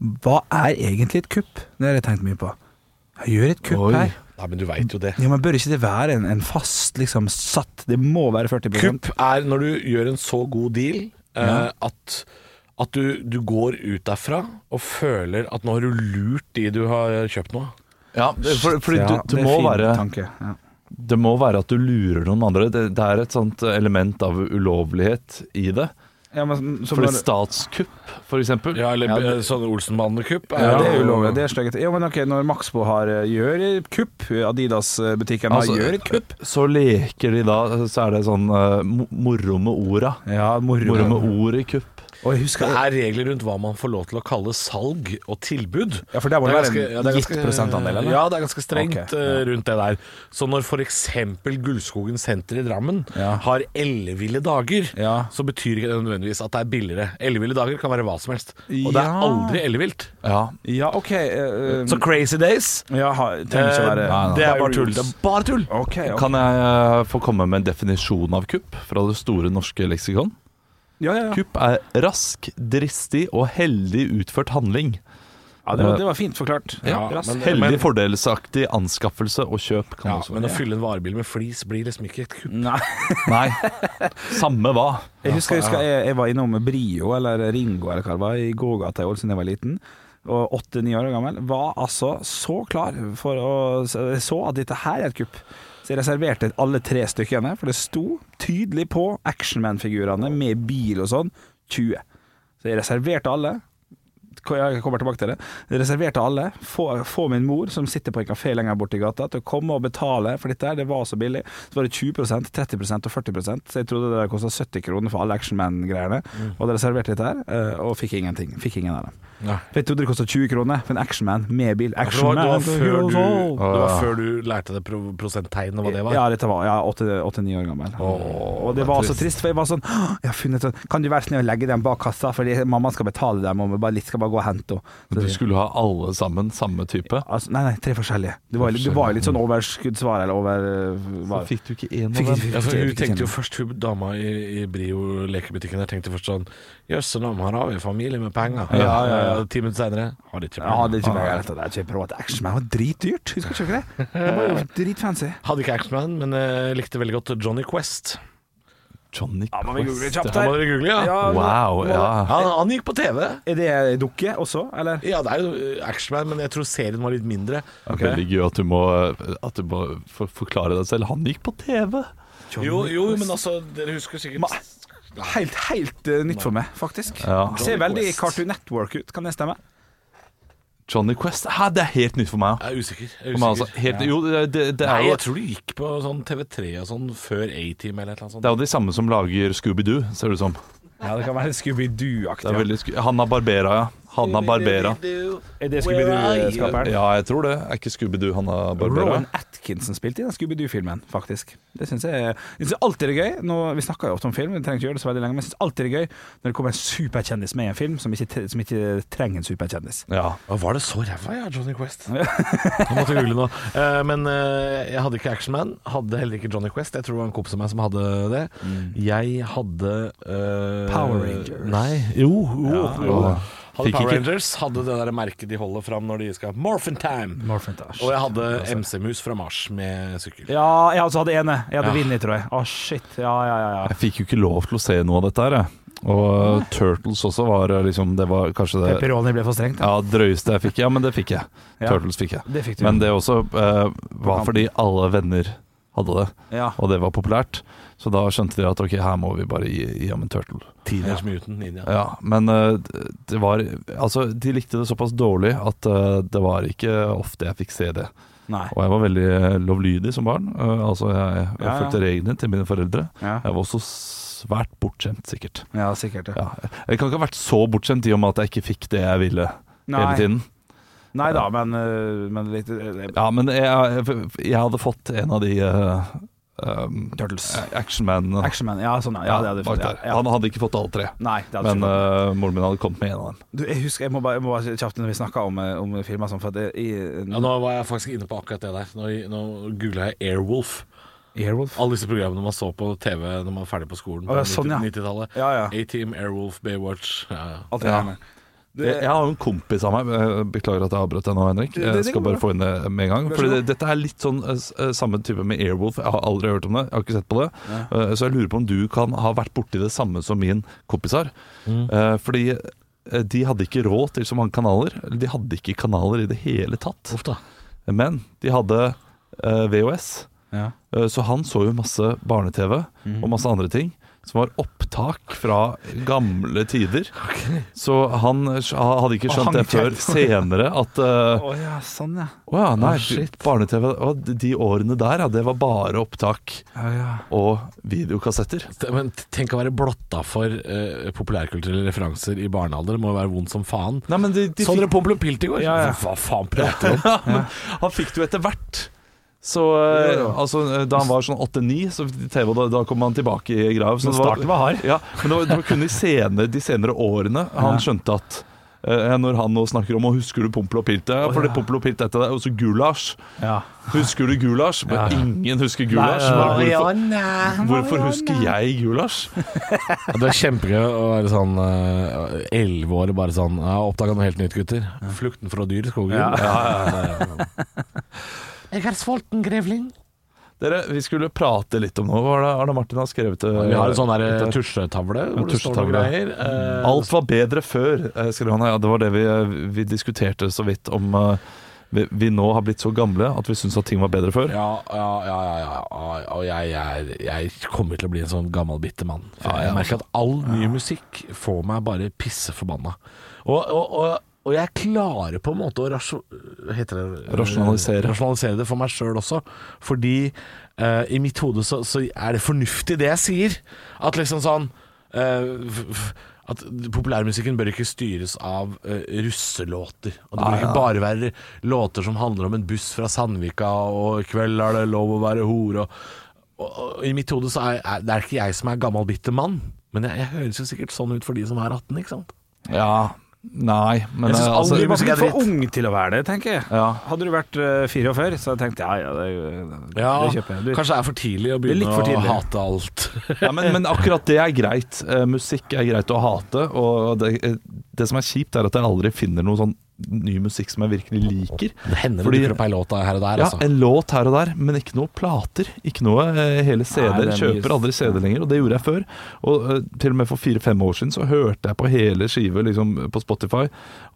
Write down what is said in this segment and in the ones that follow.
Hva er egentlig et kupp? Det har jeg tenkt mye på. Jeg gjør et kupp Oi. her. Nei, men du veit jo det. Ja, men Bør ikke det være en, en fast, liksom satt Det må være 40 Kupp er når du gjør en så god deal eh, Ja. at, at du, du går ut derfra og føler at nå har du lurt de du har kjøpt noe. Ja, for, fordi Ja, du, det du er må fin være, tanke. Ja. det må være at du lurer noen andre. Det, det er et sånt element av ulovlighet i det. Ja, men, For det et statskupp, eksempel. Ja, eller Ja, det- eh, sånn Olsenbanden-kupp. ja, det er ulovlig. Det er stygt. Ja, men ok, når Maxbo har eh, gjør et kupp, Adidas-butikken har Altså, gjør et kupp Så leker de da, så er det sånn uh, moro med orda. Ja, moro. Moro med ord i kupp. Og jeg Det er regler rundt hva man får lov til å kalle salg og tilbud. Ja, for der må det er være ganske- ja, det er gitt prosentandel, eller? Ja, det er ganske strengt Ok, eh, ja. rundt det der. Så når f.eks. Gullskogen senter i Drammen Ja. har elleville dager, Ja. så betyr ikke det nødvendigvis at det er billigere. Elleville dager kan være hva som helst. Og det er aldri ellevilt. Ja. Ja, OK. uh, Så Crazy Days ja, ha- trenger ikke eh, være Nei, nei. Det er bare tull. Det er bare tull. Okay, okay. Kan jeg eh, få komme med en definisjon av kupp fra det store norske leksikon? Ja, ja, ja. Kupp er rask, dristig og heldig utført handling. ja det, var, det var fint forklart. Ja, men- Heldig, fordelsaktig anskaffelse og kjøp. Kan Ja, også men å fylle en varebil med flis blir liksom ikke et kupp. Nei. Nei, samme hva. Jeg husker, jeg, husker jeg, jeg var innom Brio, eller Ringo, eller hva det var, i gågata i Ålesund da jeg var liten. Og åtte-ni år gammel. Var altså så klar for å Jeg så at dette her er et kupp. Så jeg reserverte alle tre stykkene, for det sto tydelig på Actionman-figurene med bil og sånn 20. Så jeg reserverte alle. Jeg kommer tilbake til det. Jeg reserverte alle. Få, få min mor, som sitter på en kafé lenger borti gata, til å komme og betale for dette. her. Det var så billig. Så var det 20% 30% og 40 Så jeg trodde det kosta 70 kroner for alle Actionman-greiene. Og hadde reserverte dette her, eh, og fikk ingenting. Fikk ingen av dem. Ja. Jeg trodde det kosta 20 kroner for en Actionman med bil. Det var, Actionman det, var før du, det var før du lærte det prosenttegnet, hva det var. Ja, dette var ja, åtte-ni år gammel. og det var så trist, for jeg var sånn jeg har funnet sånn, Kan du være snill å legge dem bak kassa, fordi mamma skal betale dem, og bare litt skal bare gå og hente henne. Du det- skulle ha alle sammen samme type. Altså, nei, nei, tre forskjellige. Det var, det var litt sånn overskuddsvare, eller over var. Så fikk du ikke én Fikk- av dem. Ja, for Hun tenkte jo først, hun dama i, i Brio lekebutikken der tenkte først sånn Jøsse navn, her har vi familie med penger. Ja, ja, ja. ja. Ti minutter senere har de ikke Jeg hadde penger. ikke penger det. ikke prøvde Actionman var dritdyrt, husker ikke dere det? Det var jo dritfancy. Hadde ikke Actionman, men uh, likte veldig godt Johnny Quest. Johnny Ja, må vi google Quest. kjapt her. må dere google, ja. Ja, Wow, ja. Han, han gikk på TV. Er det dukke også, eller? Ja, det er jo eh, Actionman, men jeg tror serien var litt mindre. Veldig gøy at du må, at du må for, forklare deg selv. Han gikk på TV! Jo, jo, men altså, dere husker sikkert Ma- Helt, helt øh, nytt for meg, faktisk. Ja. Ser veldig Cartoon Network ut, kan det stemme? Johnny Quest. Hæ, det er helt nytt for meg. Jeg er usikker. Jeg er Men altså, helt, ja. jo, det, det, er Nei, jo, jeg tror det gikk på sånn TV3 og sånn før A-Team eller noe sånt. det er jo de samme som lager Scooby-Doo, ser det ut som. Ja, det kan være Det Scooby-Doo-aktig. sku Hanna Barbera, ja. Hanna Barbera. Er det Scooby-Doo-skaperen? Ja, jeg tror det. Er ikke Scooby-Doo Hanna Barbera? Rowan Atkinson spilte i den Scooby-Doo-filmen, faktisk. Det syns jeg, jeg synes alltid det er gøy. Nå, vi snakker jo ofte om film, vi trenger ikke gjøre det så veldig lenge, men jeg syns alltid det er gøy når det kommer en superkjendis med i en film som ikke, som ikke trenger en superkjendis. Ja. Ja, Var det så ræva, ja, Johnny Quest? Jeg måtte google nå. Eh, men eh, jeg hadde ikke Actionman. Hadde heller ikke Johnny Quest. Jeg tror det var en kompis av meg som hadde det. Jeg hadde uh, Power Rangers. Nei, jo. jo, jo. Hadde Power Rangers. Hadde det der merket de holder fram når de skal Morphin Time. Morphintage. Og jeg hadde MC-mus fra Mars med sykkel. Ja, jeg også hadde ene. Jeg hadde Ja. vunnet, tror jeg. Å, shit. Ja, ja, ja. ja. Jeg fikk jo ikke lov til å se noe av dette her, jeg. Og Nei. Turtles også var uh, liksom Det var kanskje det Pepperoni ble for strengt. Ja, ja, drøyeste jeg fikk. Ja, men det fikk jeg. Ja. Turtles fikk jeg. Det fikk du. Men det også uh, var fordi alle venner hadde det, ja. og det var populært. Så da skjønte de at ok, her må vi bare gi, gi ham en turtle. Teenage Mutant Ninja. Ja, men uh, det var Altså, de likte det såpass dårlig at uh, det var ikke ofte jeg fikk se det. Nei. Og jeg var veldig lovlydig som barn. Uh, altså, jeg, jeg Ja, ja. fulgte reglene til mine foreldre. Ja. Jeg var også svært bortskjemt, sikkert. ja, sikkert. Ja. Ja. Jeg kan ikke ha vært så bortskjemt i og med at jeg ikke fikk det jeg ville hele tiden. Nei da, men, men litt Ja, men jeg, jeg hadde fått en av de uh, um, Turtles. Action Man Ja, sånn, ja. det hadde ja, ja. Han hadde ikke fått alle tre. Nei, det hadde Men ikke uh, moren min hadde kommet med en av dem. Du, jeg husker, jeg må bare, jeg må bare kjapt når vi snakka om, eh, om filmer sånn, for at det, i, Ja, nå var jeg faktisk inne på akkurat det der. Nå, nå googla jeg Airwolf. Airwolf. Alle disse programmene man så på TV når man var ferdig på skolen på ja, sånn, ja. 90-tallet. Ja, ja. A-Team, Airwolf, Baywatch ja, ja. Alt det Ja. Med. Jeg, jeg har jo en kompis av meg eh, Beklager at jeg avbrøt deg nå, Henrik. Det- det Jeg skal bare få inn det med en gang. Det, dette er litt sånn eh, eh, samme type med Airwolf. Jeg har aldri hørt om det. Jeg har ikke sett på det. Ja. Så jeg lurer på om du kan ha vært borti det samme som min kompis har. Mm. Fordi eh, de hadde ikke råd til så mange kanaler. De hadde ikke kanaler i det hele tatt. Ofte. Men de hadde VOS VHS. Ja. Eh, Så han så jo masse barne-TV og masse andre ting som var opptak fra gamle tider. Så han eh, hadde ikke skjønt det før senere at Å uh, oh, ja, sånn ja. Oh, ja, nei, oh, shit. barne-TV å, De årene der, ja, det var bare opptak ja, ja. og videokassetter. Men tenk å være blotta for uh, populærkulturelle referanser i barnealder. Det må jo være vondt som faen. Nei, men de, de Så dere Pompel og Pilt i går? Ja, ja. Hva faen prater du om? ja, men han fikk det jo etter hvert. Så eh, altså, eh, Da han var sånn 8-9, så TV, da, da kom han tilbake i grav. Så Men det var- starten var hard. Ja, men det var, det var kun de senere, de senere årene han Ja. skjønte at eh, Når han nå snakker om å 'husker du Pompel og Pilt', ja, for det Pompel og Pilt etter deg, og så gulasj. Ja. Husker du gulasj? Men Ja. ingen husker gulasj. Nei, ja, Hvorfor, hvorfor husker jeg gulasj? Ja, Det er kjempegøy å være sånn elleve år og bare sånn Jeg har oppdaga noe helt nytt, gutter. Flukten fra dyr i skogen. Ja. Jeg er sulten, grevling. Dere, Vi skulle prate litt om noe. Hva det Arne Martin har skrevet? eh, Vi har en sånn der tusjetavle hvor En det står noen greier. Eh, Alt var bedre før, eh, skrev han. Ja, det var det vi, eh, vi diskuterte så vidt om eh, vi, vi nå har blitt så gamle at vi syns at ting var bedre før. Ja, ja, ja, ja, ja. Og jeg, jeg, jeg kommer til å bli en sånn gammel, bitter mann. Ja, jeg merker at all ny musikk får meg bare pisseforbanna. Og, og, og, og jeg klarer på en måte å rasjo, det, Rasjonalisere. rasjonalisere det for meg sjøl også. Fordi uh, i mitt hode så, så er det fornuftig det jeg sier. At liksom sånn f- at populærmusikken bør ikke styres av uh, russelåter. Og det bør ikke bare være låter som handler om en buss fra Sandvika, og i kveld er det lov å være hore. Og, og, og I mitt hode så er, er det er ikke jeg som er gammel, bitter mann. Men jeg, jeg høres jo sikkert sånn ut for de som er 18, ikke sant? Ja, Nei, men Jeg synes aldri altså, Du var er for ung til å være det, tenker jeg. ja. Hadde du vært uh, 44, så hadde jeg tenkt ja, ja, det, det, Ja, det kjøper jeg. Du, Kanskje det er for tidlig å er begynne tidlig. å hate alt. ja men, men akkurat det er greit. Eh, musikk er greit å hate. Og det, eh, det som er kjipt, er at jeg aldri finner noe sånn ny musikk som jeg virkelig liker. Det hender Fordi- det dukker opp ei låt her og der, Ja, altså. En låt her og der, men ikke noe plater. Ikke noe eh, hele CD-er. er Kjøper aldri CD lenger, og det gjorde jeg før. Og eh, til og med for fire-fem år siden så hørte jeg på hele skive liksom, på Spotify,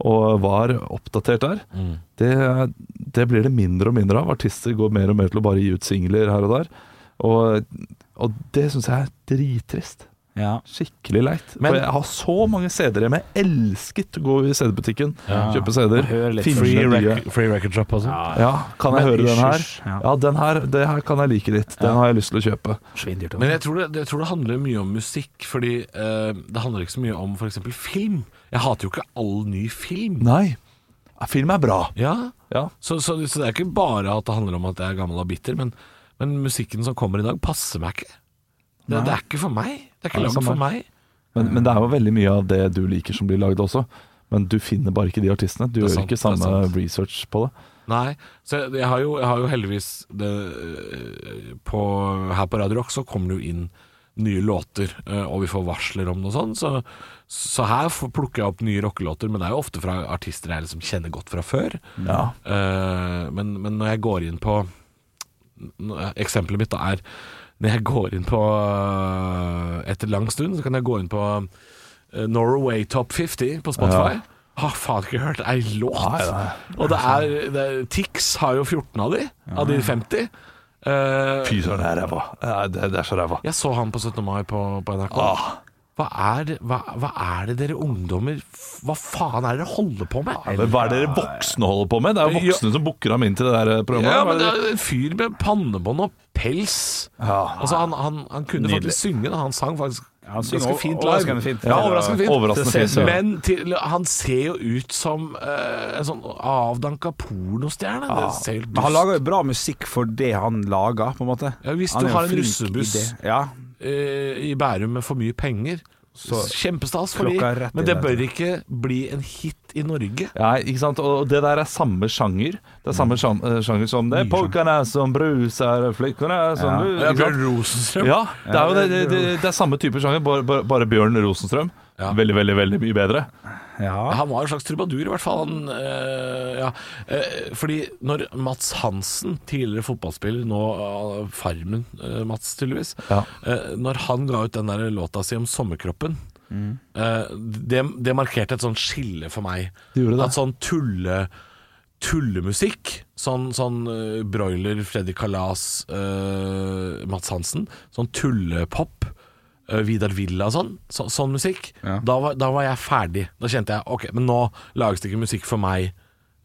og var oppdatert der. Mm. Det, det blir det mindre og mindre av. Artister går mer og mer til å bare gi ut singler her og der. Og, og det syns jeg er drittrist. Ja. Skikkelig leit. Men- For jeg har så mange CD-er hjemme. Jeg elsket å gå i CD-butikken, Ja. kjøpe CD-er. Free, rec free record shop også. sånn. Ja, kan jeg Men høre den her? ja. Ja, den her, det her kan jeg like litt. Den Ja. har jeg lyst til å kjøpe. Svindyrt. Men jeg tror, det, jeg tror det handler mye om musikk, fordi uh, det handler ikke så mye om f.eks. film. Jeg hater jo ikke all ny film. Nei, film er bra. Ja, Ja. så, så, så det er ikke bare at det handler om at jeg er gammel og bitter, men, men musikken som kommer i dag, passer meg ikke. Det, det er ikke for meg. Det er ikke lagd for meg. Men, men det er jo veldig mye av det du liker som blir lagd også. Men du finner bare ikke de artistene. Du gjør sant, ikke samme research på det. Nei, så jeg, jeg, har, jo, jeg har jo heldigvis det, på, Her på Radio Rock så kommer det jo inn nye låter, øh, og vi får varsler om noe sånt. Så, så her plukker jeg opp nye rockelåter, men det er jo ofte fra artister jeg liksom kjenner godt fra før. Ja. Eh, men, men når jeg går inn på Eksempelet mitt da er Når jeg går inn på øh, Etter lang stund så kan jeg gå inn på øh, Norway Top 50 på Spotify. Har faen ikke hørt ei låt! Nei, nei. Og det er, det er Tix har jo 14 av de, av de 50. Uh, Fy søren, det er ræva. Ja, det er så ræva. jeg så han på 17. mai på, på NRK. Ah. Hva er, hva, hva er det dere ungdommer Hva faen er det dere holder på med? Ja, hva er det dere voksne holder på med? Det er jo voksne som booker ham inn til det der eh, programmet. Ja, men det er en fyr med pannebånd og pels. Ja. Altså, han, han, han kunne Nydelig. faktisk synge. Da. Han sang faktisk Han ganske fint overraskende fint. Ja, overraskende fint. Overraskende ser fint, ja. Men til, han ser jo ut som uh, en sånn avdanka pornostjerne. Helt Men han lager jo bra musikk for det han lager, på en måte. Ja, hvis Han du har en russebuss. Ja, i Bærum med for mye penger, Så kjempestas men det bør ikke bli en hit i Norge. Ja, ikke sant? Og det der er samme sjanger. Det er samme eh, sjanger som det. Polkene som bruser, flikkene som Ja. Bjørn Rosenstrøm. Ja, det er jo det, det- det, det, er samme type sjanger, bare, bare Bjørn Rosenstrøm. Ja. Veldig, veldig veldig mye bedre. Ja. Han var en slags trubadur, i hvert fall. Han, øh, ja. Eh, fordi når Mats Hansen, tidligere fotballspiller, nå Farmen, eh, Mats tydeligvis, Ja. eh, når han ga ut den der låta si om sommerkroppen eh, det, det markerte et sånt skille for meg. Det gjorde det. At sånn tulle tullemusikk, sånn, sånn Broiler, Freddy Kalas, uh, Mats Hansen, sånn tullepop, Vidar Villa og sånn, så, sånn musikk, Ja. da, var, da var jeg ferdig. Da kjente jeg ok, men nå lages det ikke musikk for meg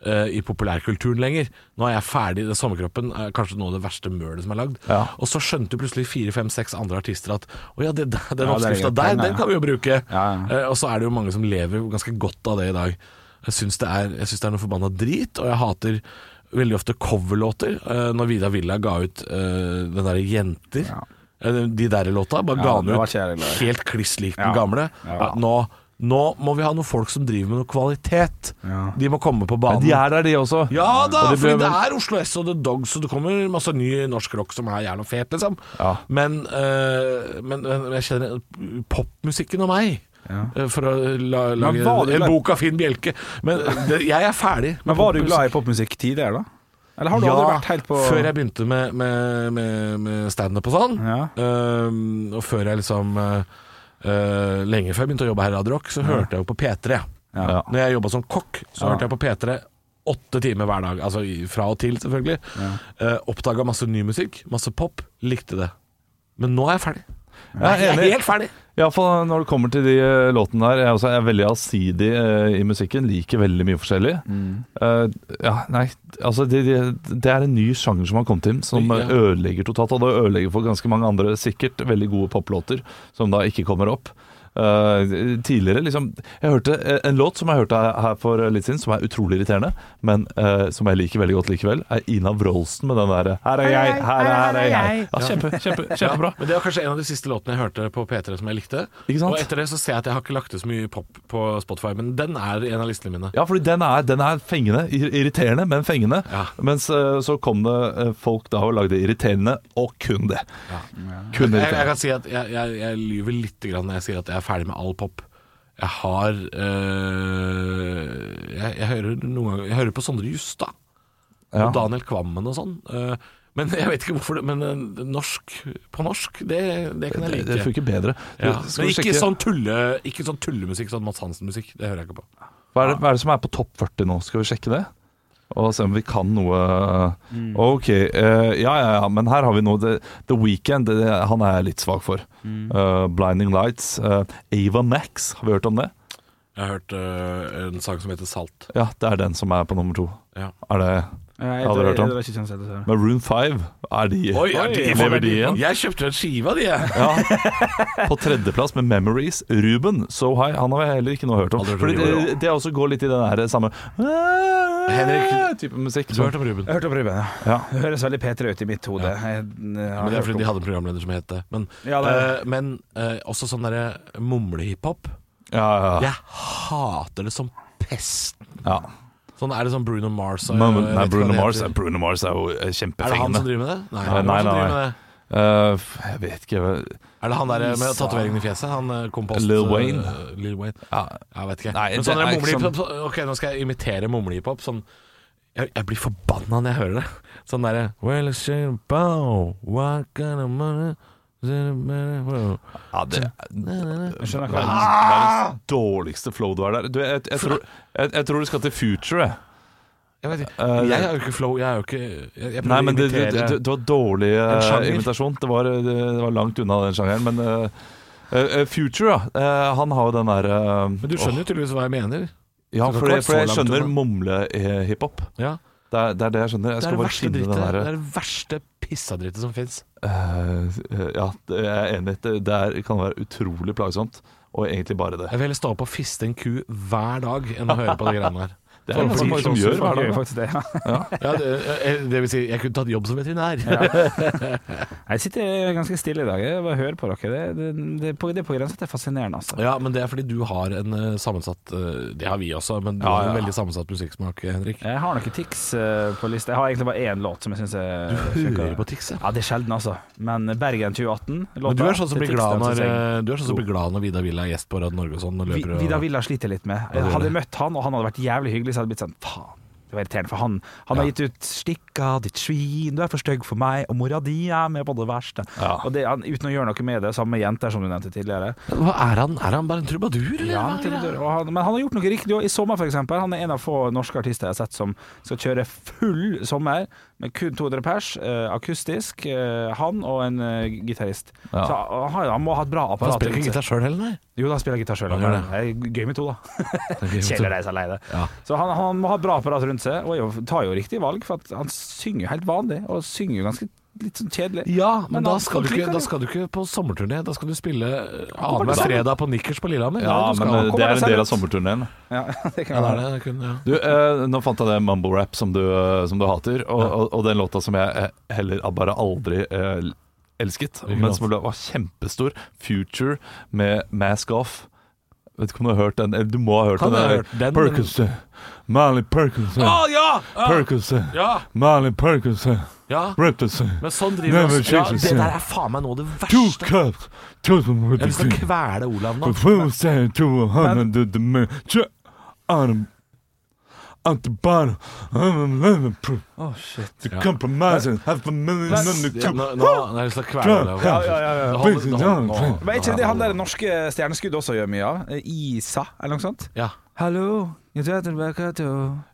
uh, i populærkulturen lenger. Nå er jeg ferdig. Den Sommerkroppen er kanskje noe av det verste mølet som er lagd. Ja. Og så skjønte plutselig fire, fem, seks andre artister at å ja, det, den Ja, er oppskrifta der, den kan vi jo bruke. Eh, og så er det jo mange som lever ganske godt av det i dag. Jeg syns det, det er noe forbanna drit, og jeg hater veldig ofte coverlåter. Uh, når Vida Villa ga ut eh, den derre 'Jenter', eh, de der låta, bare ga den ut helt kliss lik den gamle. Nå, nå må vi ha noen folk som driver med noe kvalitet. Ja. De må komme på banen. Men de er der, de også. Ja da, Og fordi det er Oslo S og The Dogs, og det kommer masse ny norsk rock som er jævla fet, liksom. Ja. Men, eh, men, men jeg kjenner popmusikken og meg. Ja. eh, For å la, lage en bok av Finn Bjelke. Men det, jeg er ferdig. Men var du glad i popmusikk tidligere, da? Eller har du ja, aldri vært helt på før jeg begynte med, med, med, med standup og sånn. Ja. uh, og før jeg liksom eh, eh, Lenge før jeg begynte å jobbe her i Radio Rock, så hørte jeg jo på P3. Ja. Ja. Når jeg jobba som kokk, så Ja. hørte jeg på P3 åtte timer hver dag. Altså fra og til, selvfølgelig. Ja. Uh, Oppdaga masse ny musikk, masse pop. Likte det. Men nå er jeg ferdig. Jeg er Jeg er enig. helt ferdig. Iallfall når det kommer til de eh, låtene der. Jeg også er veldig allsidig eh, i musikken. Liker veldig mye forskjellig. Mm. Eh, ja, nei, altså det, det, det er en ny sjanger som har kommet inn, som eh, ødelegger totalt. Og det ødelegger for ganske mange andre sikkert veldig gode poplåter, som da ikke kommer opp. Eh, tidligere liksom Jeg hørte eh, en låt som jeg hørte her for litt siden, som er utrolig irriterende, men uh, som jeg liker veldig godt likevel, er Ina Wroldsen med den derre 'Her er jeg, her er, her er jeg'. Ja, kjempe, kjempe, kjempebra. Men det var kanskje en av de siste låtene jeg hørte på P3 som jeg likte. Ikke sant? Og etter det så ser jeg at jeg har ikke lagt ut så mye pop på Spotify, men den er en av listene mine. Ja, fordi den er, den er fengende. Irriterende, men fengende. Ja. Mens uh, så kom det folk da og lagde irriterende, og kun det. Kun Jeg, jeg kan si at jeg, jeg, jeg lyver litt grann når jeg sier at jeg er ferdig med all pop. Jeg har øh, jeg, jeg, hører ganger, jeg hører på Sondre Justad Ja. og Daniel Kvammen og sånn. øh, men jeg vet ikke hvorfor det Men øh, norsk på norsk, det, det kan jeg like. det funker bedre. ja. Skal Men ikke sjekke- sånn, tulle, ikke sånn tullemusikk, sånn Mads Hansen-musikk. Det hører jeg ikke på. hva, er det, hva er det som er på topp 40 nå? Skal vi sjekke det? Og se om vi kan noe Mm. Ok, uh, ja, ja, ja, men her har vi noe The, The Weekend, det, han er jeg litt svak for. Mm. Uh, Blinding Lights. Uh, Ava Max, har vi hørt om det? Jeg har hørt uh, en sang som heter Salt. Ja, det er den som er på nummer to. Ja. Er det Jeg, du hørt om. Det kjent, så- 5? Er de Oi, er de, Lever de igjen? Jeg kjøpte en skive av de, jeg. Ja. På tredjeplass med Memories, Ruben So High. Han har jeg heller ikke noe hørt om. Aldri Fordi Ruben, det, det også går litt i den der samme Henrik- type musikk. Du har hørt om Ruben? Jeg hørte om Ruben, ja. Ja. Det høres veldig P3 ut i mitt hode. Ja. Jeg, jeg, Men det er fordi de hadde en programleder som het det. Men, Ja, det eh, men uh, også sånn derre mumlehiphop. Ja, ja, ja. Jeg hater det som pesten. ja. Sånn er det sånn Bruno Mars og, Men, nei, Bruno Mars, heter. Bruno Mars er jo kjempefengende. Er det han som driver med det? Nei, Nei, er det nei, nei. med det? Uh, jeg vet ikke Er det han der med tatoveringen i fjeset? Han eh, kompost... Lil Wayne. Uh, Lil Wayne. ja. Jeg vet ikke. Nei, Men sånn er mumlehiphop så- Ok, nå skal jeg imitere mumlehiphop. Sånn jeg, jeg blir forbanna når jeg hører det. Sånn derre Well, bow, what kind of money ja, det, Jeg skjønner er hva verdens dårligste flow du har der. Du, jeg, jeg, tror, jeg, jeg tror du skal til Future, jeg. Jeg vet ikke. Eh, Jeg har jo ikke flow. Jeg er jo ikke Jeg, jeg Nei, men det, det, det, det var dårlig eh, imitasjon. Det var, det, det var langt unna den sjangeren. Men uh, uh, Future, ja. han har jo den der eh, Men du skjønner jo tydeligvis hva jeg mener. Ja, for, jeg, for jeg skjønner mumle-hiphop. Ja Det, er- det er det jeg skjønner. Jeg Det er det drittet. Det er det verste pissadrittet som fins. Uh, Ja, jeg er enig. Det, det er, kan være utrolig plagsomt. Og egentlig bare det. Jeg vil heller stå opp og fiste en ku hver dag enn å høre på de greiene der. Det er det mange som gjør hver dag. faktisk det, ja. Ja, det, eh, det vil si, jeg kunne tatt jobb som veterinær. Jeg sitter ganske stille i dag. Jeg bare hører på dere. Det, det, det, på, det er på grensa til fascinerende, altså. Ja, men det er fordi du har en eh, sammensatt eh, Det har vi også, men du Ja, har en veldig sammensatt musikksmak, Henrik. Jeg har noen tics eh, på lista. Jeg har egentlig bare én låt som jeg syns er Du hører på Tix, ja. Ja, det er sjelden, altså. Men Bergen 2018 Men du er sånn som blir glad når, du er sånn som blir glad når Vidar Villa er gjest på Radio Norge og sånn. Og løper Vidar Villa sliter litt med. Jeg Hadde møtt han, og han hadde vært jævlig hyggelig, hadde jeg blitt sånn Faen. Det var irriterende, for han, han har gitt ut 'Stikka, ditt svin, du er for stygg for meg', og 'mora di er med på det verste'. Og det, han, uten å gjøre noe med det, samme jenter som du nevnte tidligere. Hva er han? Er han bare en trubadur, eller? Ja, og han, men han har gjort noe riktig òg. I sommer, eksempel. Han er en av få norske artister jeg har sett som skal kjøre full sommer med kun 200 pers, eh, akustisk. Eh, han og en eh, gitarist. Ja. Så han, han må ha et bra Han apparat. spiller rundt ikke gitar sjøl heller, nei? Jo, da spiller gitar sjøl. Han Det det. er gøy med to, da. Kjedelig å reise alene. Ja. Så han, han må ha et bra apparat rundt seg, og jo, tar jo riktig valg, for han synger jo helt vanlig, og synger jo ganske litt sånn kjedelig. Ja, men, Men da, skal du ikke, da skal du ikke på sommerturné. Da skal du spille eh, annenhver fredag på Nikkers på Lillehammer. Ja, Ja, skal- men eh, det er en del av sommerturneen. Ja, det kan ja, det være. Kun, ja. Du, eh, nå fant jeg det mumble rap som du, som du hater, og, Ja. og, og den låta som jeg heller bare aldri eh, elsket, men som ble, var kjempestor. Future med Mask Off. Vet ikke om du har hørt den? Du må ha hørt Kan den. Perkinson hørt den, men- Percocet. Molly Percocet. Ja! ja! Percocet. Ja! Ja! Men sånn driver vi. Ja, det der er faen meg noe av det verste. cups. Jeg har lyst til å kvele Olav nå. Men... at the bottom. I'm a proof. Å, shit. The Ja. compromise and have a million under two. Nå, har jeg lyst til å kvele Olav. Ja. Men er ikke det han der norske stjerneskuddet også gjør mye av? Eh, Isa, eller noe sånt? Ja. Hallo, jeg det er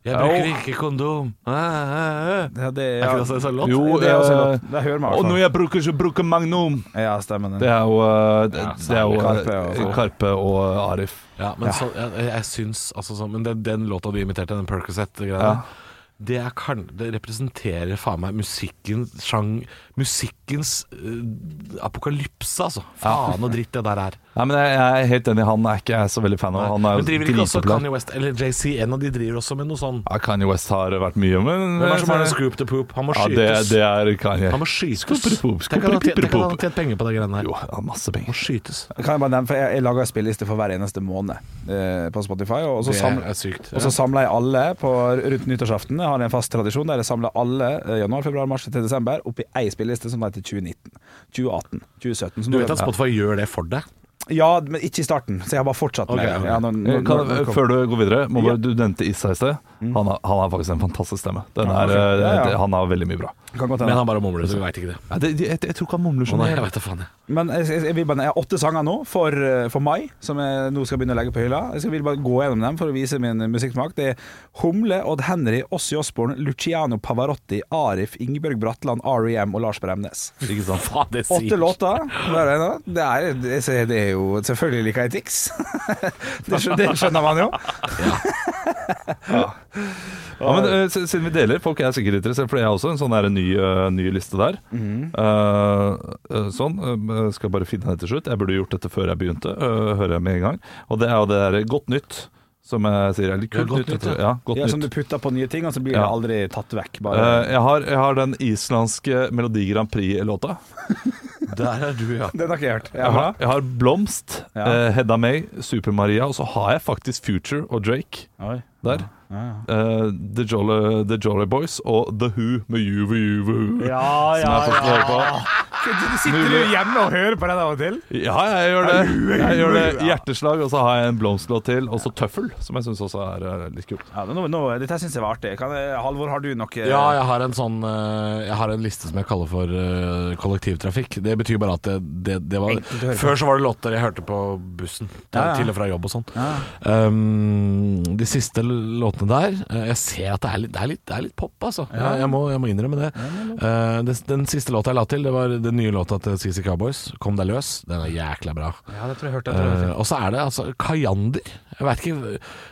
Jeg bruker ikke kondom. Ah, ah, ah. Ja, det Er ja. ikke det også en sånn låt? Jo, det er også en låt. Det hører man Og når jeg bruker, så bruker Magnum. Ja, stemmer det. Det er jo, eh, det, Ja, det er jo Karpe eh, og- Karpe og Arif. Ja, men så, jeg, jeg syns altså sånn Men den, den låta du imiterte, den Percocet-greia Ja. det, er kan- det representerer faen meg musikkens sjang Musikkens uh, apokalypse, altså. Faen og dritt det der er. Nei, men jeg, jeg er helt enig. Han er ikke jeg så veldig fan av. Han er jo driver ikke også. Kanye West eller JC, en av de driver også med noe sånn Ja, Kanye West har vært mye, men Hvem er det som har en scoop to poop? Han må Ja, det, skytes. det er Kanye. Han må skytes. skupere Tenk at han har tjent- tenk at han har tjent penger på de greiene her. Jo, han har masse penger. Han må skytes. Kan jeg bare nevne, for jeg, jeg lager spilleliste for hver eneste måned eh, på Spotify, og så Det samler er sykt. Og så samler jeg alle på rundt nyttårsaften. Jeg har en fast tradisjon der jeg samler alle eh, januar, februar, mars til desember opp i ei spilleliste som heter 2019. 2018, 2017. Så Du vet at Spotify gjør det for deg? Ja, men ikke i starten, så jeg har bare fortsatt med okay. Ja, nå, nå, Kan, når, når, før du går videre, må Ja. bare, du nevnte Issa i sted. Han, har- han har faktisk en fantastisk stemme. Den er, ok. eh, Ja, ja. det- Han har veldig mye bra. Men han bare mumler, så vi veit ikke det. Ja, det, jeg, jeg tror ikke han mumler sånn. jeg vet faen, jeg. Men jeg, jeg, jeg, bare, jeg har åtte sanger nå for, eh, for mai, som jeg nå skal begynne å legge på hylla. Jeg skal vil bare gå gjennom dem for å vise min musikksmak. Det er Humle, Odd Henry, Ossi Osborn, Luciano Pavarotti, Arif, Ingebjørg Bratland, R.E.M. og Lars Bremnes. Ikke sant? Faen, det er Åtte låter. Er det. Er, det, det er jo Selvfølgelig liker jeg Tix. det, det skjønner man jo. Ja, men uh, Siden vi deler, folk er sikkert interessert, for jeg har også en sånn der, ny, uh, ny liste der. Mm. Eh, sånn. skal bare finne den til slutt. Jeg burde gjort dette før jeg begynte, hører jeg med en gang. Og det er jo det derre godt nytt, som jeg sier. er litt kult godt nytt. ja. Ja, godt Ja, som du putter på nye ting, og så blir Ja. det aldri tatt vekk. Bare. Eh, jeg, har, jeg har den islandske Melodi Grand Prix-låta. Der er du, ja. Den har ikke jeg hørt. Jeg har, jeg har Blomst, Ja. eh, Hedda May, Super-Maria, og så har jeg faktisk Future og Drake Oi. der. Ja, Eh, The, Jolly, The Jolly Boys og The Who med Juve Juve. ja, Som jeg ja, hører på. Sitter du hjemme og hører på den av og til? Ja, jeg gjør det. Jeg gjør det Hjerteslag, og så har jeg en blomsterlåt til, og så Tøffel, som jeg syns også er eh, litt kult. Ja, nå, nå, dette syns jeg var artig. Kan jeg, Halvor, har du noe Ja, jeg har en sånn eh, Jeg har en liste som jeg kaller for uh, kollektivtrafikk. Det betyr bare at det, det, det var. Før så var det låter jeg hørte på bussen til, Ja, ja. til og fra jobb og sånn. Ja. Um, de siste låtene der eh, Jeg ser at det er litt, det er litt, det er litt pop, altså. Ja. Jeg, jeg, må, jeg må innrømme det. Ja, den, den siste låta jeg la til, det var den nye låta til CC Cowboys, 'Kom deg løs'. Den er jækla bra. Ja, det tror jeg hørte. Eh, og så er det altså Kajander. Jeg vet ikke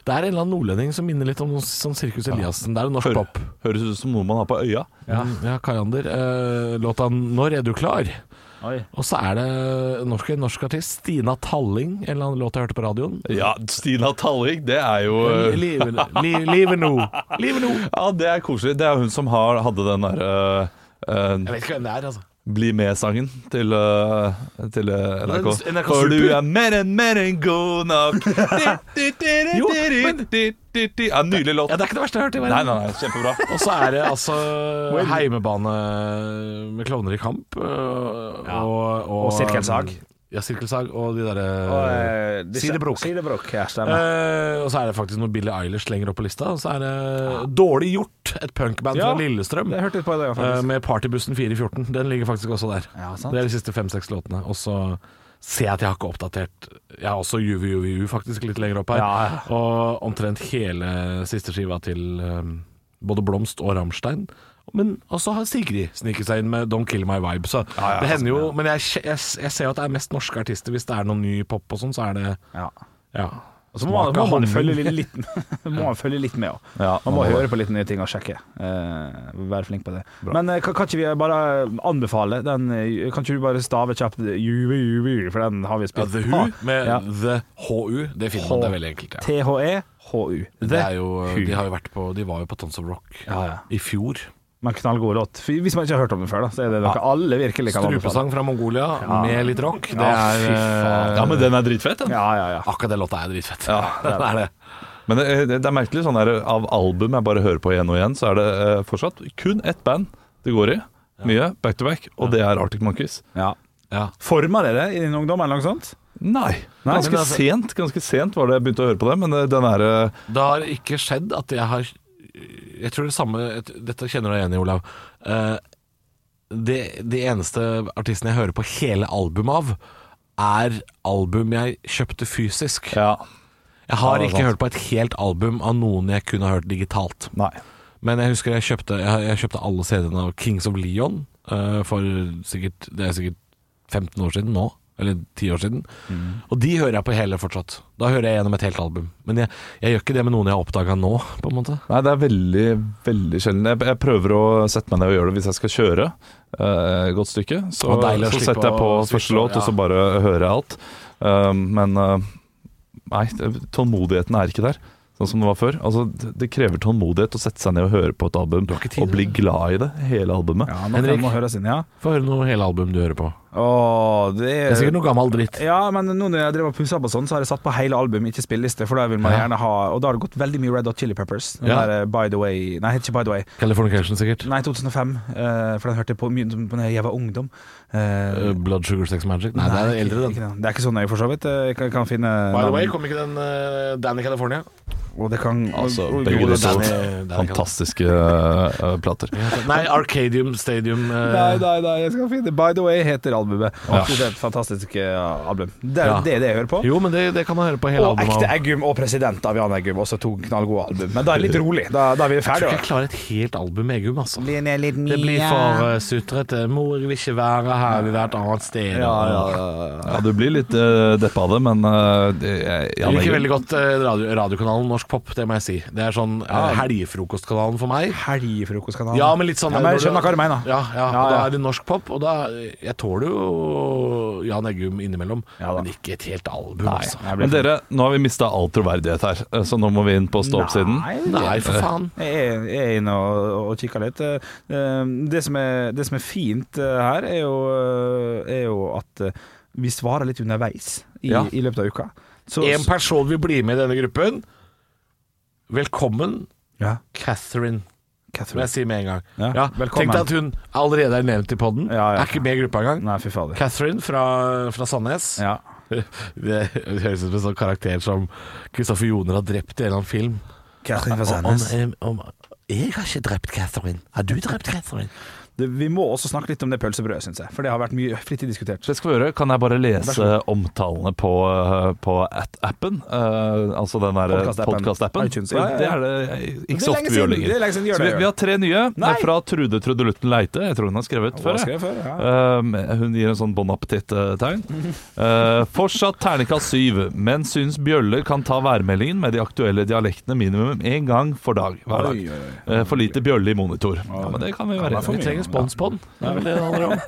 Det er en eller annen nordlending som minner litt om noe sånn Sirkus Eliassen. Det er jo norsk Hør, pop. høres ut som noe man har på øya. Ja, ja Kajander. Eh, låta 'Når er du klar'? Oi. Og så er det norsk, norsk artist, Stina Talling, en eller annen låt jeg hørte på radioen. Ja, Stina Talling, det er jo eh, Livet li, livet nå. Livet nå. Ja, det er koselig. Det er hun som har, hadde den der uh, uh, Jeg vet ikke hvem det er, altså. Bli med-sangen til, eh, til eh, NRK. NRK For du er mer enn mer enn god nok. Jo, men- Ja, Nydelig låt. Ja, Det er ikke det verste jeg har hørt i Nei, verden. nei, nei, kjempebra. Og så er det altså heimebane med klovner i kamp. Og, Ja. Og, Og sirkelsag. Ja, sirkelsag og de Og, derre eh, Sidebrok. Sidebrok, ja. Eh, og så er det faktisk noe Billie Eilish lenger opp på lista. Og så er det Dårlig gjort, et punkband Ja, fra Lillestrøm. Jeg hørte litt på det, ja, eh, med Partybussen 414. Den ligger faktisk også der. Ja, sant. Det er de siste fem-seks låtene. Og så ser jeg at jeg har ikke oppdatert Jeg har også Juve Juve U faktisk litt lenger opp her. Ja, ja. Og omtrent hele siste skiva til um, både Blomst og Rammstein. Men også har Sigrid sniket seg inn med Don't Kill My Vibe. Så Ja, det hender jo Men jeg, jeg, jeg ser jo at det er mest norske artister. Hvis det er noen ny pop og sånn, så er det Ja. Ja. Og så må, man- må man følge litt, må man følge litt med òg. Ja, Man må høre på litt nye ting og sjekke. Eh, være flink på det. Men eh, kan, ikke vi bare anbefale den eh, Kan ikke du bare stave kjapt Juve Juve, for den har vi ja spilt. The Who med Ja. The HU. Det finner man, det er veldig enkelt. Ja. T-H-E-H-U. Det er jo, de, har jo på, de var jo på Tons of Rock Ja, ja. i fjor. Men knallgod låt. Hvis man ikke har hørt om den før, da, så er det noe alle virkelig kan anbefale. Strupesang fra Mongolia Ja. med litt rock. Det Ja, er fy faen. eh, Ja, men den er dritfett, den. Ja, ja, ja. Akkurat den låta er dritfett. Ja, det er det. Men det, det, det er merkelig sånn der av album jeg bare hører på igjen og igjen, så er det uh, fortsatt kun ett band det går i. Mye back to back, og det er Arctic Monkeys. ja. Ja. Forma det det i din ungdom, eller noe sånt? Nei. Nei, Ganske altså- sent ganske sent var det jeg begynte å høre på det, men eh, den er uh, Det har ikke skjedd at jeg har Jeg tror det samme Dette kjenner du deg igjen i, Olav. Eh, det, de eneste artistene jeg hører på hele albumet av, er album jeg kjøpte fysisk. Ja. Jeg har ikke hørt på et helt album av noen jeg kunne hørt digitalt. Nei. Men jeg husker jeg kjøpte, jeg, jeg kjøpte alle CD-ene av Kings of Leon eh, for sikkert Det er sikkert 15 år siden nå. Eller ti år siden. Og de hører jeg på hele fortsatt. Da hører jeg gjennom et helt album. Men jeg, jeg gjør ikke det med noen jeg har oppdaga nå, på en måte. Nei, det er veldig, veldig sjelden. Jeg, jeg prøver å sette meg ned og gjøre det hvis jeg skal kjøre et et godt stykke. Så, så setter jeg på første låt, ja. og så bare hører jeg alt. Uh, men uh, nei, tålmodigheten er ikke der. Sånn som det var før. Altså, det, krever tålmodighet å sette seg ned og høre på et album tid, og bli glad i det, hele albumet. Ja, nå Henrik? må høres inn, ja. Få høre noe hele album du hører på. Åh, det Det er sikkert noe gammel dritt. Ja, men nå når jeg driver og pusser på sånn, så har jeg satt på hele album, ikke spilleliste, for da vil man Ja. gjerne ha Og da har det gått veldig mye Red Hot Chili Peppers. Den Ja. der, eh, By the Way Nei, ikke By the Way. Californication, sikkert. Nei, 2005. Uh, for den hørte jeg på mye på da jeg var ungdom. Eh, Uh, Blood Sugar Sex Magic. Nei, det er eldre, den. ikke. Det er ikke så nøye, for så vidt. Jeg kan, kan finne By the way, kom ikke den uh, Danny California? Og det kan Altså, og- og- begge og- de to Danny- Danny fantastiske uh, plater. Nei, Arcadium Stadium. uh, Nei, nei, nei, jeg skal finne By the Way heter albumet. Ja. Det er et fantastisk eh, album. Det er Ja. det, det jeg hører på. Jo, men det, det kan man høre på hele Og albumet. Ekte. Eggum og President av Jan Eggum, også to knallgode album. Men da er det litt rolig. Da, da er vi Jeg tror ikke jeg klarer et helt album med Eggum, altså. Blir ned litt Det blir for uh, sutrete. 'Mor vil ikke være her, vi vil være et annet sted'. ja, ja, ja, ja. Ja, du blir litt uh, deppa av det, men uh, det, jeg, Jeg liker veldig godt radio, radiokanalen Norsk Pop, det må jeg si. Det er sånn uh, helgefrokostkanalen for meg. Helgefrokostkanalen. Ja, men litt sånn ja, men Jeg skjønner hva du mener. Ja, ja, Ja, og da er det norsk pop, og da Jeg tåler jo Jan Eggum innimellom, Ja men ikke et helt album, Nei, altså. Men dere, nå har vi mista all troverdighet her, eh, så nå må vi inn på stå-opp-siden. Nei, Nei, for faen. Jeg er, jeg er inne og, og kikker litt. Eh, eh, Det som er, det som er fint her, er jo, er jo at vi svarer litt underveis i, Ja. i løpet av uka. Så, En person vil bli med i denne gruppen. Velkommen, ja, Catherine. Catherine. jeg sier med en gang. Ja, Ja, velkommen. Tenk deg at hun allerede er nevnt i poden. Ja, ja. Er ikke med i gruppa engang. Nei, fy fader. Catherine fra, fra Sandnes. Ja. Det høres ut som en sånn karakter som Kristoffer Joner har drept i en eller annen film. Catherine fra Om, Sandnes. om, om, jeg har ikke drept Catherine. Har du drept Catherine? Det, vi må også snakke litt om det pølsebrødet, syns jeg. For det har vært mye flittig diskutert. Det skal vi gjøre. Kan jeg bare lese omtalene på, eh, på appen? Uh, altså den der Podcast-appen. podkast-appen. Podcast Ja, ja, ja. Det er det ikke så ofte vi gjør. Det er lenger. siden gjør det, vi, vi har tre nye. Nei. fra Trude Trudelutten Leite. Jeg tror hun har skrevet før. før? Ja. Um, hun gir en sånn bon appétit-tegn. Uh, fortsatt terningkast syv, men syns bjøller kan ta værmeldingen med de aktuelle dialektene minimum én gang for dag. Hver dag. Uh, for lite bjølle i monitor. Ja, men det kan vi være Vi trenger respons på den. Det er vel det det handler om.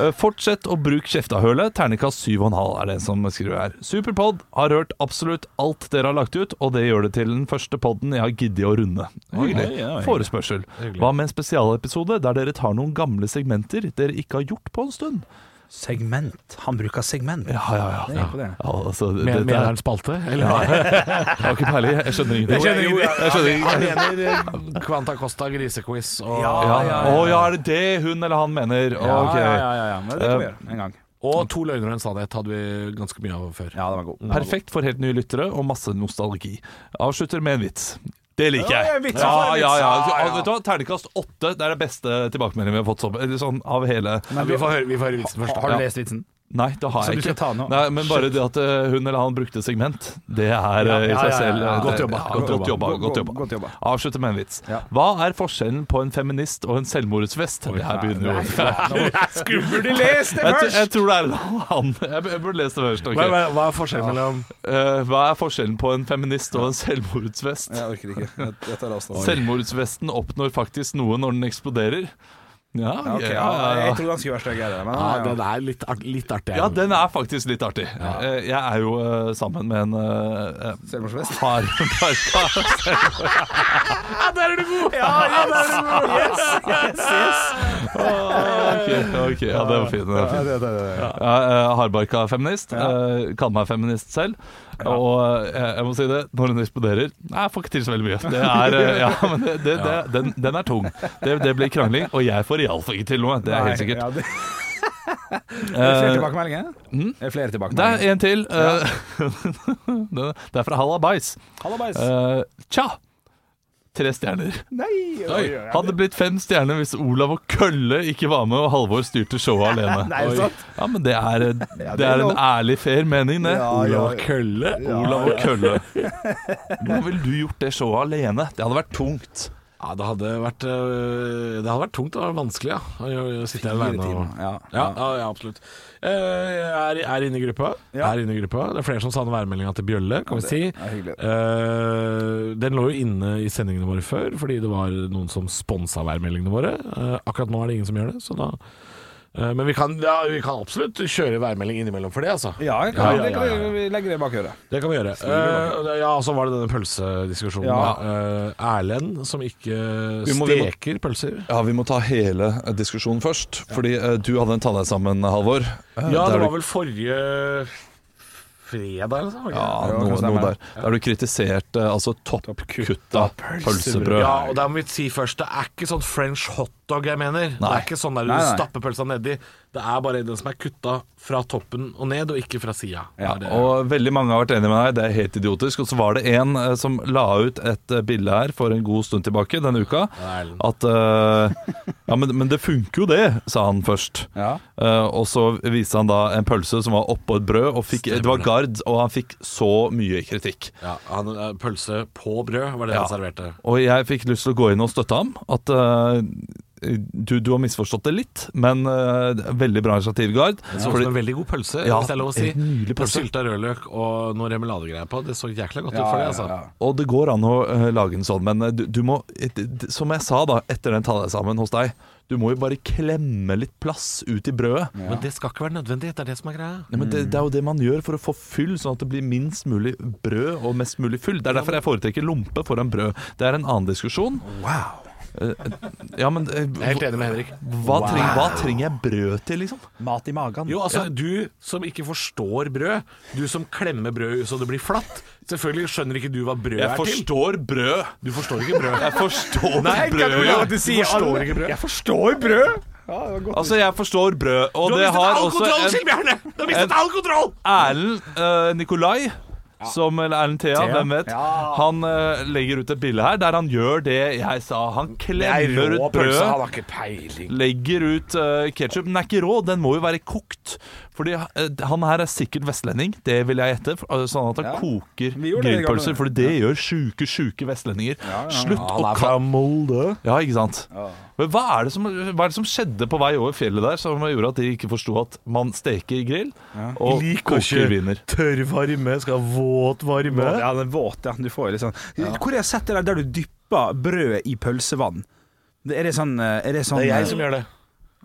Eh, Fortsett å bruke kjeftahølet. Terningkast 7,5 er det som skriver her. Superpod har hørt absolutt alt dere har lagt ut, og det gjør det til den første podden jeg har giddet å runde. Hyggelig. Forespørsel. Hva med en spesialepisode der dere tar noen gamle segmenter dere ikke har gjort på en stund? Segment. Han bruker segment. Ja, ja, ja. Det er. Ja, altså, det, Med, mener er, han spalte? Eller? jeg har ikke peiling. Jeg skjønner ingenting. Jeg skjønner ingenting. Han mener eh, Quanta Costa grisequiz og, Ja, Ja. ja, Å ja. ja, er det det hun eller han mener? Ja, Ok. ja, ja, ja, ja. Men det kan vi gjøre en gang. og To løgner og en sannhet hadde vi ganske mye av før. Ja, den var god. Perfekt for helt nye lyttere og masse nostalgi. Avslutter med en vits. Det liker jeg. Ja, for ja, ja. Ja, ja. Vet du hva? Terningkast åtte. Det er det beste tilbakemeldingen vi har fått sånn, sånn, av hele Men vi får høre, vi får høre vitsen først. Har Ja. du lest vitsen? Nei, det har Så jeg ikke. Nei, men bare det at eh, hun eller han brukte segment, det er Ja, eh, i seg ja, selv ja. eh, Godt jobba. Godt jobba. Godt jobba. Godt jobba. Avslutter med en vits. Ja. Hva er forskjellen på en feminist og en selvmordsvest? Det her begynner jo Skulle du lest det først? jeg tror det er han. Jeg, jeg burde lese det først. Okay. Hva, hva, hva er forskjellen mellom uh, hva er forskjellen på en feminist og en selvmordsvest? Jeg orker ikke. Jeg, jeg tar avstand. Selvmordsvesten oppnår faktisk noe når den eksploderer. Ja, okay, ja, ja, ja, Jeg ja. trodde han skulle være styggere, men Ja, ja, ja. den er litt, litt artig. ja, den er faktisk litt artig. Eh, Jeg er jo eh, sammen med en uh, Selvmordsvest? hardbarka der er du god! Ja, ja, der er du god! Yes, yes, yes. Ok, ok, ja, det var fint. Det var Ja, det, det, det. Ja, eh, hardbarka feminist. Ja. eh, Kaller meg feminist selv. Og eh, jeg må si det, når den eksploderer Nei, jeg får ikke til så veldig mye. Det er, eh, ja, men det, det, det, den, den er tung. Det, det blir krangling, og jeg får iallfall ikke til noe. Det er helt sikkert. Ja, det. Er flere Eh, tilbakemeldinger? mm? Er det tilbakemeldinger. Det er en til. Ja. det det er fra Hallabais. Hallabais. Uh, tja! Tre stjerner. Nei! Oi. Hadde blitt fem stjerner hvis Olav og Kølle ikke var med og Halvor styrte showet alene. Nei, sant? Ja, men det er, det er er en ærlig, fair mening, det. Ja, Olav og Kølle. Olav og Kølle. Hvordan ville du gjort det showet alene? Det hadde vært tungt. Ja, det hadde vært øh, Det hadde vært tungt og vanskelig, ja. Å sitte her alene og. Ja, ja, ja, ja, absolutt. Eh, er, er inne i gruppa. Er inne i gruppa. Det er flere som savner værmeldinga til Bjølle, kan vi si. Eh, den lå jo inne i sendingene våre før, fordi det var noen som sponsa værmeldingene våre. Eh, akkurat nå er det ingen som gjør det, så da eh, Men vi kan, ja, vi kan absolutt kjøre værmelding innimellom for det, altså. Ja, jeg kan, Ja, ja, det kan vi- vi legger det bak øret. Det kan vi gjøre. Uh, ja, og så var det denne pølsediskusjonen. Ja. Eh, Erlend som ikke Vi må- vi må- steker pølser. Ja, Vi må ta hele eh, diskusjonen først. Fordi uh, du hadde en tannheisammen, Halvor. Eh, Ja, det var vel forrige fredag liksom? Ja, noe, noe der. Der du kritiserte altså toppkutta pølsebrød. Ja, og da må vi si først, det er ikke sånn french hotdog jeg mener. Det er ikke sånn der du Nei, nei. stapper pølsa nedi. Det er bare den som er kutta fra toppen og ned, og ikke fra sida. Ja. Og veldig mange har vært enig med deg, det er helt idiotisk. Og så var det en eh, som la ut et eh, bilde her for en god stund tilbake denne uka. At uh, Ja, men, men det funker jo det, sa han først. Ja. Uh, og så viste han da en pølse som var oppå et brød, og fikk, det var gard, og han fikk så mye kritikk. Ja, han, pølse på brød var det Ja. han serverte. Og jeg fikk lyst til å gå inn og støtte ham. At eh, du, du har misforstått det litt, men uh, veldig bra initiativ, Gard. Det så ut Fordi- som en veldig god pølse, Ja, hvis det er lov å si. pølse. sylta rødløk og noe remeladegreier på. Det så jækla godt ut for det, altså. ja. Og det går an å uh, lage en sånn, men eh, du, du må, et- som jeg sa da, etter den sammen hos deg, du må jo bare klemme litt plass ut i brødet. Men det skal ikke være nødvendig, det er det som er greia. Nei, men det, det er jo det man gjør for å få fyll, sånn at det blir minst mulig brød og mest mulig fyll. Det er derfor jeg foretrekker lompe foran brød. Det er en annen diskusjon. Wow. Jeg Ja, men Jeg er helt enig med Henrik. hva, trenger, hva trenger jeg brød til, liksom? Mat i magen. Jo, altså, du som ikke forstår brød, du som klemmer brød så det blir flatt Selvfølgelig skjønner ikke du hva brød Jeg er til. forstår brød. Du forstår ikke brød. Jeg forstår Nei, brød. du ja. forstår ikke brød. Jeg forstår brød! Ja, det var godt. Altså, jeg forstår brød, og Du har det mistet har all også kontroll, en Kjell Bjarne! Du har mistet en- all kontroll! Erlend eh, Nikolai, som, Erlend Thea, hvem vet. Ja. Han uh, legger ut et bilde her der han gjør det jeg sa. Han klemmer ut brødet. Legger ut uh, ketsjup. Den er ikke rå, den må jo være kokt. Fordi eh, Han her er sikkert vestlending, det vil jeg gjette. Sånn at han Ja. koker Vi gjorde det i gamle grillpølser. For det gjør sjuke, sjuke vestlendinger. Ja, ja, ja. Slutt å kamolde. Ja, ikke sant. Ja. Men hva er, det som, hva er det som skjedde på vei over fjellet der som gjorde at de ikke forsto at man steker i grill og koker viner? tørr varme, skal ha våt varme. Ja, den våte. ja. Du får litt sånn Hvor har jeg sett det der der du dypper brødet i pølsevann? Er det sånn eh, Er det sånn Det er eh, jeg som gjør det.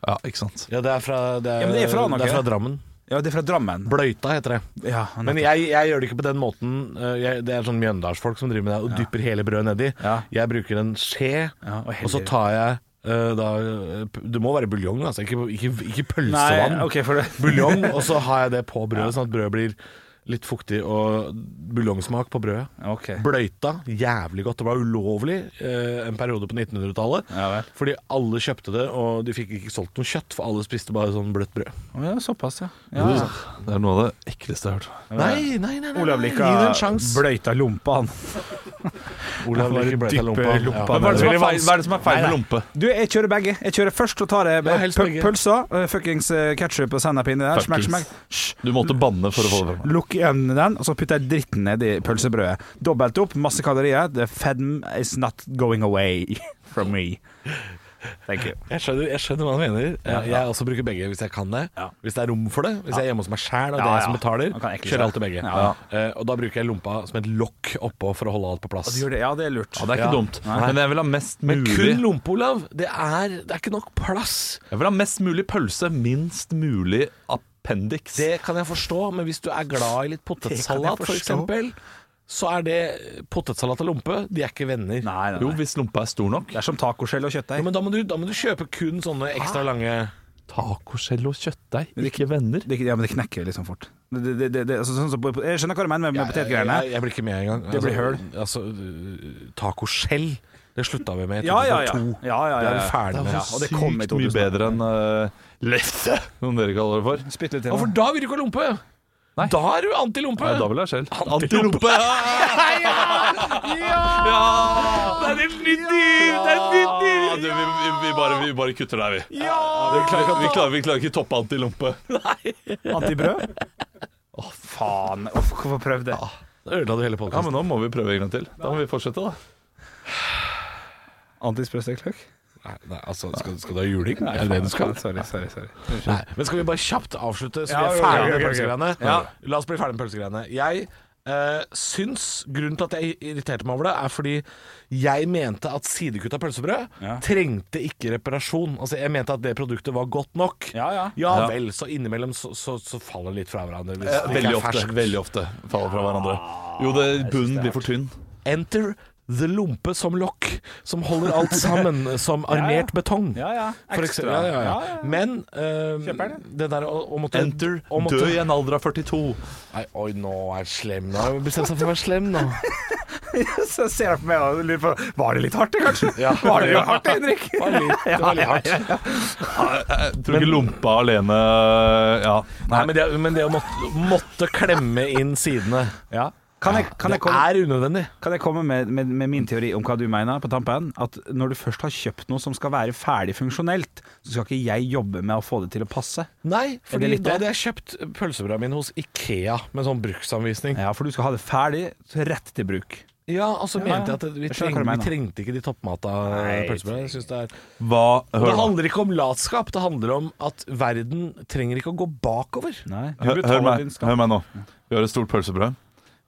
Ja, ikke sant. Ja, det er fra, det er, Ja, men det er fra noe. det er fra Drammen. Ja, det er fra Drammen. Bløyta heter det. Ja, Men jeg, jeg gjør det ikke på den måten. Eh, Jeg, det er sånn mjøndalsfolk som driver med det og dypper hele brødet nedi. Ja. Jeg bruker en skje, Ja, og og så tar jeg eh, da eh, p- Det må være buljong, altså. Ikke, ikke, ikke Nei, pølsevann. ok, for det Buljong, og så har jeg det på brødet, sånn at brødet blir litt fuktig og buljongsmak på brødet. Okay. Bløyta, jævlig godt. Det var ulovlig eh, en periode på 1900-tallet. Ja. Fordi alle kjøpte det, og de fikk ikke solgt noe kjøtt, for alle spiste bare sånn bløtt brød. Ja, såpass, ja. ja. ja. Det er noe av det ekleste jeg har hørt. Nei, nei, nei, nei, Olav Lika bløyta lompa, han. Olav Lika bløyta lompa. lompa Men hva er det som er feil, hva er det som er feil med lompe? Du, jeg kjører begge. Jeg kjører først og tar jeg Ja, helst pø- begge. pølsa, uh, fuckings uh, ketsjup og sennep inni der. Smack, smack. Du måtte banne for å få det frem. Lukk igjen den, og så putter jeg dritten ned i pølsebrødet. Dobbelt opp, masse kalorier. The fedm is not going away from me. Thank you. Jeg skjønner, jeg skjønner hva du mener. Jeg, jeg også bruker begge hvis jeg kan det. Ja. Hvis det er rom for det. Hvis jeg er hjemme hos meg sjæl og det er jeg ja. som betaler, kjører alltid begge. Ja. Eh, og da bruker jeg lompa som et lokk oppå for å holde alt på plass. Du det? Ja, det er lurt. Ja, det er ikke Ja. dumt. Nei. Men jeg vil ha mest mulig Men kun lompe, Olav, det er, det er ikke nok plass. Jeg vil ha mest mulig pølse, minst mulig appendix. Det kan jeg forstå, men hvis du er glad i litt potetsalat f.eks., så er det potetsalat og lompe, de er ikke venner. Nei, nei, Jo, hvis lompa er stor nok. Det er som tacoskjell og Ja, kjøttdeig. men da må, du, da må du kjøpe kun sånne ekstra lange Tacoskjell og kjøttdeig, ikke venner. Det, ja, men det knekker liksom fort. Det, det, det, altså, sånn så, jeg skjønner hva du mener med, med potetgreiene. Jeg, jeg blir ikke med engang. Det blir høl. Altså, uh, tacoskjell, det slutta vi med i Ja, ja, ja. ja, ja, ja, Det er vi ferdig med. Ja, og det kom Sykt mye bedre enn uh, lefse, som dere kaller det for. Spytt litt. Ja, for da. da vil du ikke ha lompe. Nei. Da er du antilompe. Nei, da vil jeg skjell. Antilompe. Det er et nytt dyr! Det er et nytt dyr! Du, vi, vi, vi, bare, vi bare kutter der, vi. Vi, klarer, vi, klarer, vi klarer ikke toppe antilompe. Antibrød? Å, faen. Uff, Hvorfor prøv det? Da ødela du hele Ja, podkasten. men nå må vi prøve en gang til. Da må vi fortsette, da. Antisprøstekkløk? Nei, nei, altså, skal, skal du ha juling? Er det det du skal? Sorry, sorry. sorry. Nei, men skal vi bare kjapt avslutte, så Ja, vi er ferdig med pølsegreiene? Ja. La oss bli ferdig med pølsegreiene. Jeg eh, syns grunnen til at jeg irriterte meg over det, er fordi jeg mente at sidekutta pølsebrød Ja. trengte ikke reparasjon. Altså, jeg mente at det produktet var godt nok. Ja, ja. Ja vel, så innimellom så, så, så faller det litt fra hverandre. Hvis Eh, det ikke Veldig er ofte. ferskt. Veldig ofte faller fra hverandre. Jo, det, bunnen blir for tynn. Enter the lompe som lokk, som holder alt sammen som armert betong. Ja, ja. Ekstra. ja, ja, ja. Men uh, det. det der å, å måtte Enter, å måtte- dø i en alder av 42. Nei, oi, nå er jeg slem. Nå har jeg bestemt seg for å være slem nå. Så ser jeg på meg og lurer på Var det litt hardt, det, kanskje? Ja. Var det litt hardt, Henrik? Det var litt, det var litt hardt. Jeg tror ikke lompa alene Ja. Nei, men det, men det å måtte, måtte klemme inn sidene Ja. Kan jeg, kan jeg Det komme, er unødvendig. kan jeg komme med, med, med min teori om hva du mener på tampen? At når du først har kjøpt noe som skal være ferdig funksjonelt, så skal ikke jeg jobbe med å få det til å passe. Nei, det litt da hadde jeg kjøpt pølsebrødet mine hos Ikea med sånn bruksanvisning. Ja, For du skal ha det ferdig, rett til bruk. Ja, altså Ja, mente jeg at vi, Jeg treng, vi trengte ikke de toppmata pølsebrødene. Det er Hva det handler ikke om latskap, det handler om at verden trenger ikke å gå bakover. Nei, hør, hør, meg, hør meg nå. Vi har et stort pølsebrød.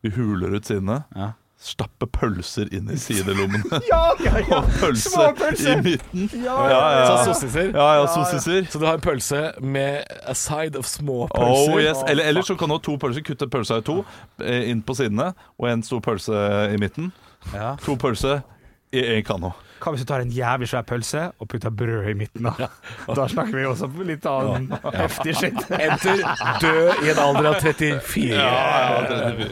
Vi huler ut sidene. Ja. Stappe pølser inn i sidelommene. Ja, ja, ja. Og pølse i midten. Ja, Ja, ja. Så sossiser. Ja, ja, sossiser. Så du har en pølse med a side of små pølser. Oh, yes. Eller, ellers så kan du ha to pølser. Kutte pølsa i to eh, inn på sidene, og en stor pølse i midten. Ja. To pølser i én kano. Hva hvis du tar en jævlig svær pølse og putter brød i midten? Da, da snakker vi også om litt annen heftig shit. Enter død i en alder av 34. Ja, ja, det,